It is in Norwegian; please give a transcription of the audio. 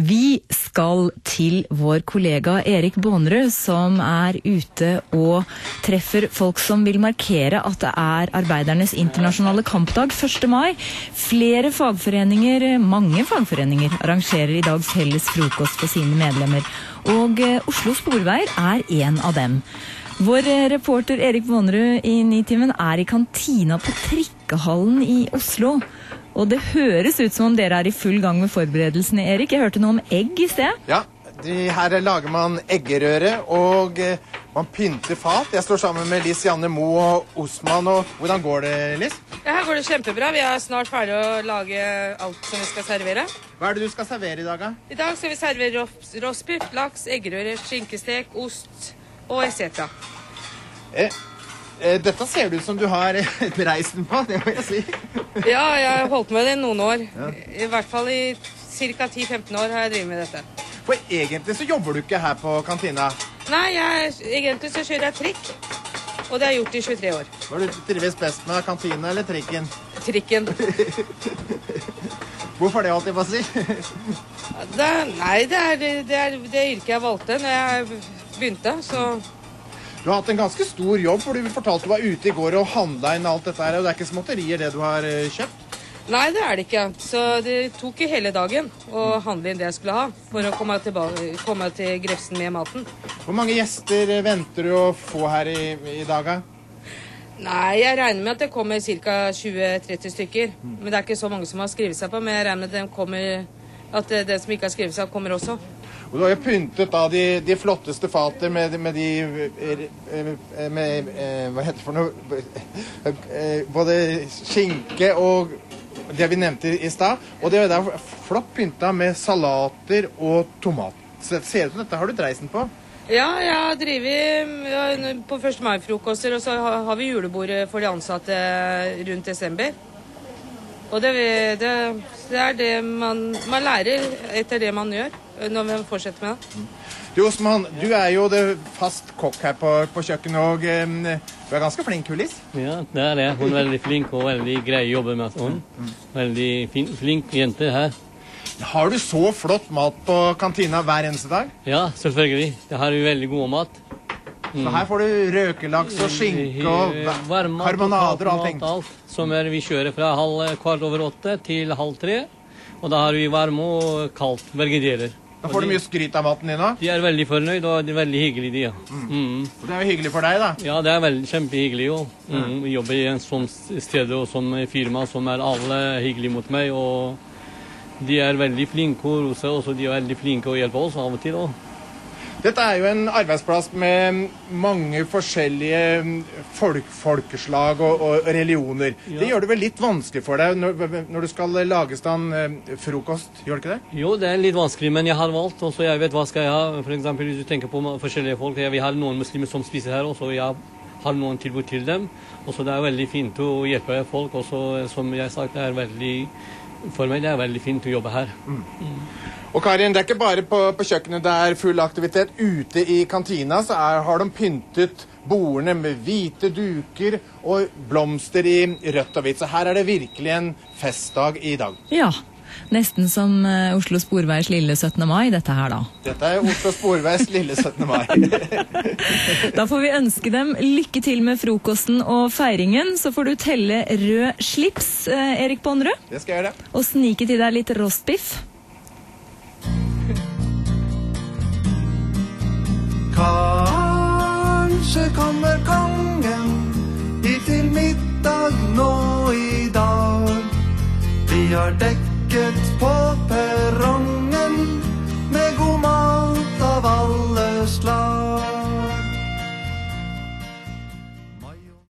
Vi skal til vår kollega Erik Bånerud, som er ute og treffer folk som vil markere at det er arbeidernes internasjonale kampdag 1. mai. Flere fagforeninger, mange fagforeninger, arrangerer i dag felles frokost for sine medlemmer. Og eh, Oslo Sporveier er en av dem. Vår eh, reporter Erik Vånerud i Nitimen er i kantina på Trikkehallen i Oslo. Og det høres ut som om dere er i full gang med forberedelsene, Erik. Jeg hørte noe om egg i sted. Ja, de, her lager man eggerøre, og eh, man pynter fat. Jeg står sammen med Liss Janne Mo og Osman. Og hvordan går det, Liss? Ja, her går det kjempebra. Vi er snart ferdig å lage alt som vi skal servere. Hva er det du skal servere i dag, da? I dag skal vi servere roastbiff, laks, eggerøre, skinkestek, ost og etc. Eh, eh, dette ser det ut som du har reist reisen på, det må jeg si. Ja, jeg har holdt med det i noen år. I hvert fall i ca. 10-15 år har jeg drevet med dette. For egentlig så jobber du ikke her på kantina. Nei, jeg, egentlig så kjører jeg trikk. Og det har jeg gjort i 23 år. Hva du trives best med, kantina eller trikken? Trikken. Hvorfor det, holdt jeg på å si? Det, nei, det er det, det, er det yrket jeg valgte når jeg begynte, så Du har hatt en ganske stor jobb, for du fortalte du var ute i går og handla inn alt dette her. Og det er ikke småtterier, det du har eh, kjøpt? Nei, det er det ikke. Så det tok jo hele dagen å handle inn det jeg skulle ha for å komme, tilbake, komme til Grefsen med maten. Hvor mange gjester eh, venter du å få her i, i dag? da? Nei, jeg regner med at det kommer ca. 20-30 stykker. Men det er ikke så mange som har skrevet seg på. Men jeg regner med at, de kommer, at det, det som ikke har skrevet seg, kommer også. Og du har jo pyntet da de, de flotteste fater med, med de eh, eh, med, eh, Hva heter det for noe Både skinke og det vi nevnte i stad. Og det er jo flott pynta med salater og tomat. Så det ser ut som dette har du dreisen på. Ja, jeg har drevet på 1. mai-frokoster, og så har vi julebordet for de ansatte rundt desember. Og det, det, det er det man, man lærer etter det man gjør, når vi fortsetter med det. Du Osman, du er jo det fast kokk her på, på kjøkkenet, og eh, du er ganske flink, kulis? Ja, det er det. Hun er veldig flink og veldig grei å jobbe med. Hun. Veldig fin, flink jente her. Har du så flott mat på kantina hver eneste dag? Ja, selvfølgelig. Det har vi veldig god mat. Så her får du røkelaks og skinke og Eh, karbonader og allting. Alt, som er, vi kjører fra halv, kvart over åtte til halv tre. Og da har vi varme og kaldt. Begge deler. Da får du mye skryt av maten din òg. De er veldig fornøyd, og de er veldig hyggelige, de. Ja. Mm. Det er jo hyggelig for deg, da. Ja, det er veldig kjempehyggelig. Jo. Mm. Vi jobber i en sånn sted og sånn firma som er alle hyggelige mot meg. Og de er veldig flinke hos oss, og de er veldig flinke å hjelpe oss av og til. Og. Dette er jo en arbeidsplass med mange forskjellige folk, folkeslag og, og religioner. Det gjør det vel litt vanskelig for deg når, når du skal lage stand eh, frokost, gjør det ikke det? Jo, det er litt vanskelig, men jeg har valgt, og så jeg vet hva skal jeg ha. For eksempel hvis du tenker på forskjellige folk. Vi har noen muslimer som spiser her, også. jeg har noen tilbud til dem. Og så det er veldig fint å hjelpe folk, og så som jeg har sagt, det er veldig for meg det er veldig fint å jobbe her. Og Karin, det er ikke bare på, på kjøkkenet det er full aktivitet. Ute i kantina så er, har de pyntet bordene med hvite duker og blomster i rødt og hvitt. Så her er det virkelig en festdag i dag. Ja, nesten som eh, Oslo Sporveis lille 17. mai, dette her da. Dette er Oslo Sporveis lille 17. mai. Da får vi ønske dem lykke til med frokosten og feiringen. Så får du telle rød slips, eh, Erik Bonnerud. Det skal jeg gjøre. og snike til deg litt rostbiff. Kanskje kommer kongen hit til middag nå i dag. Vi har dekket på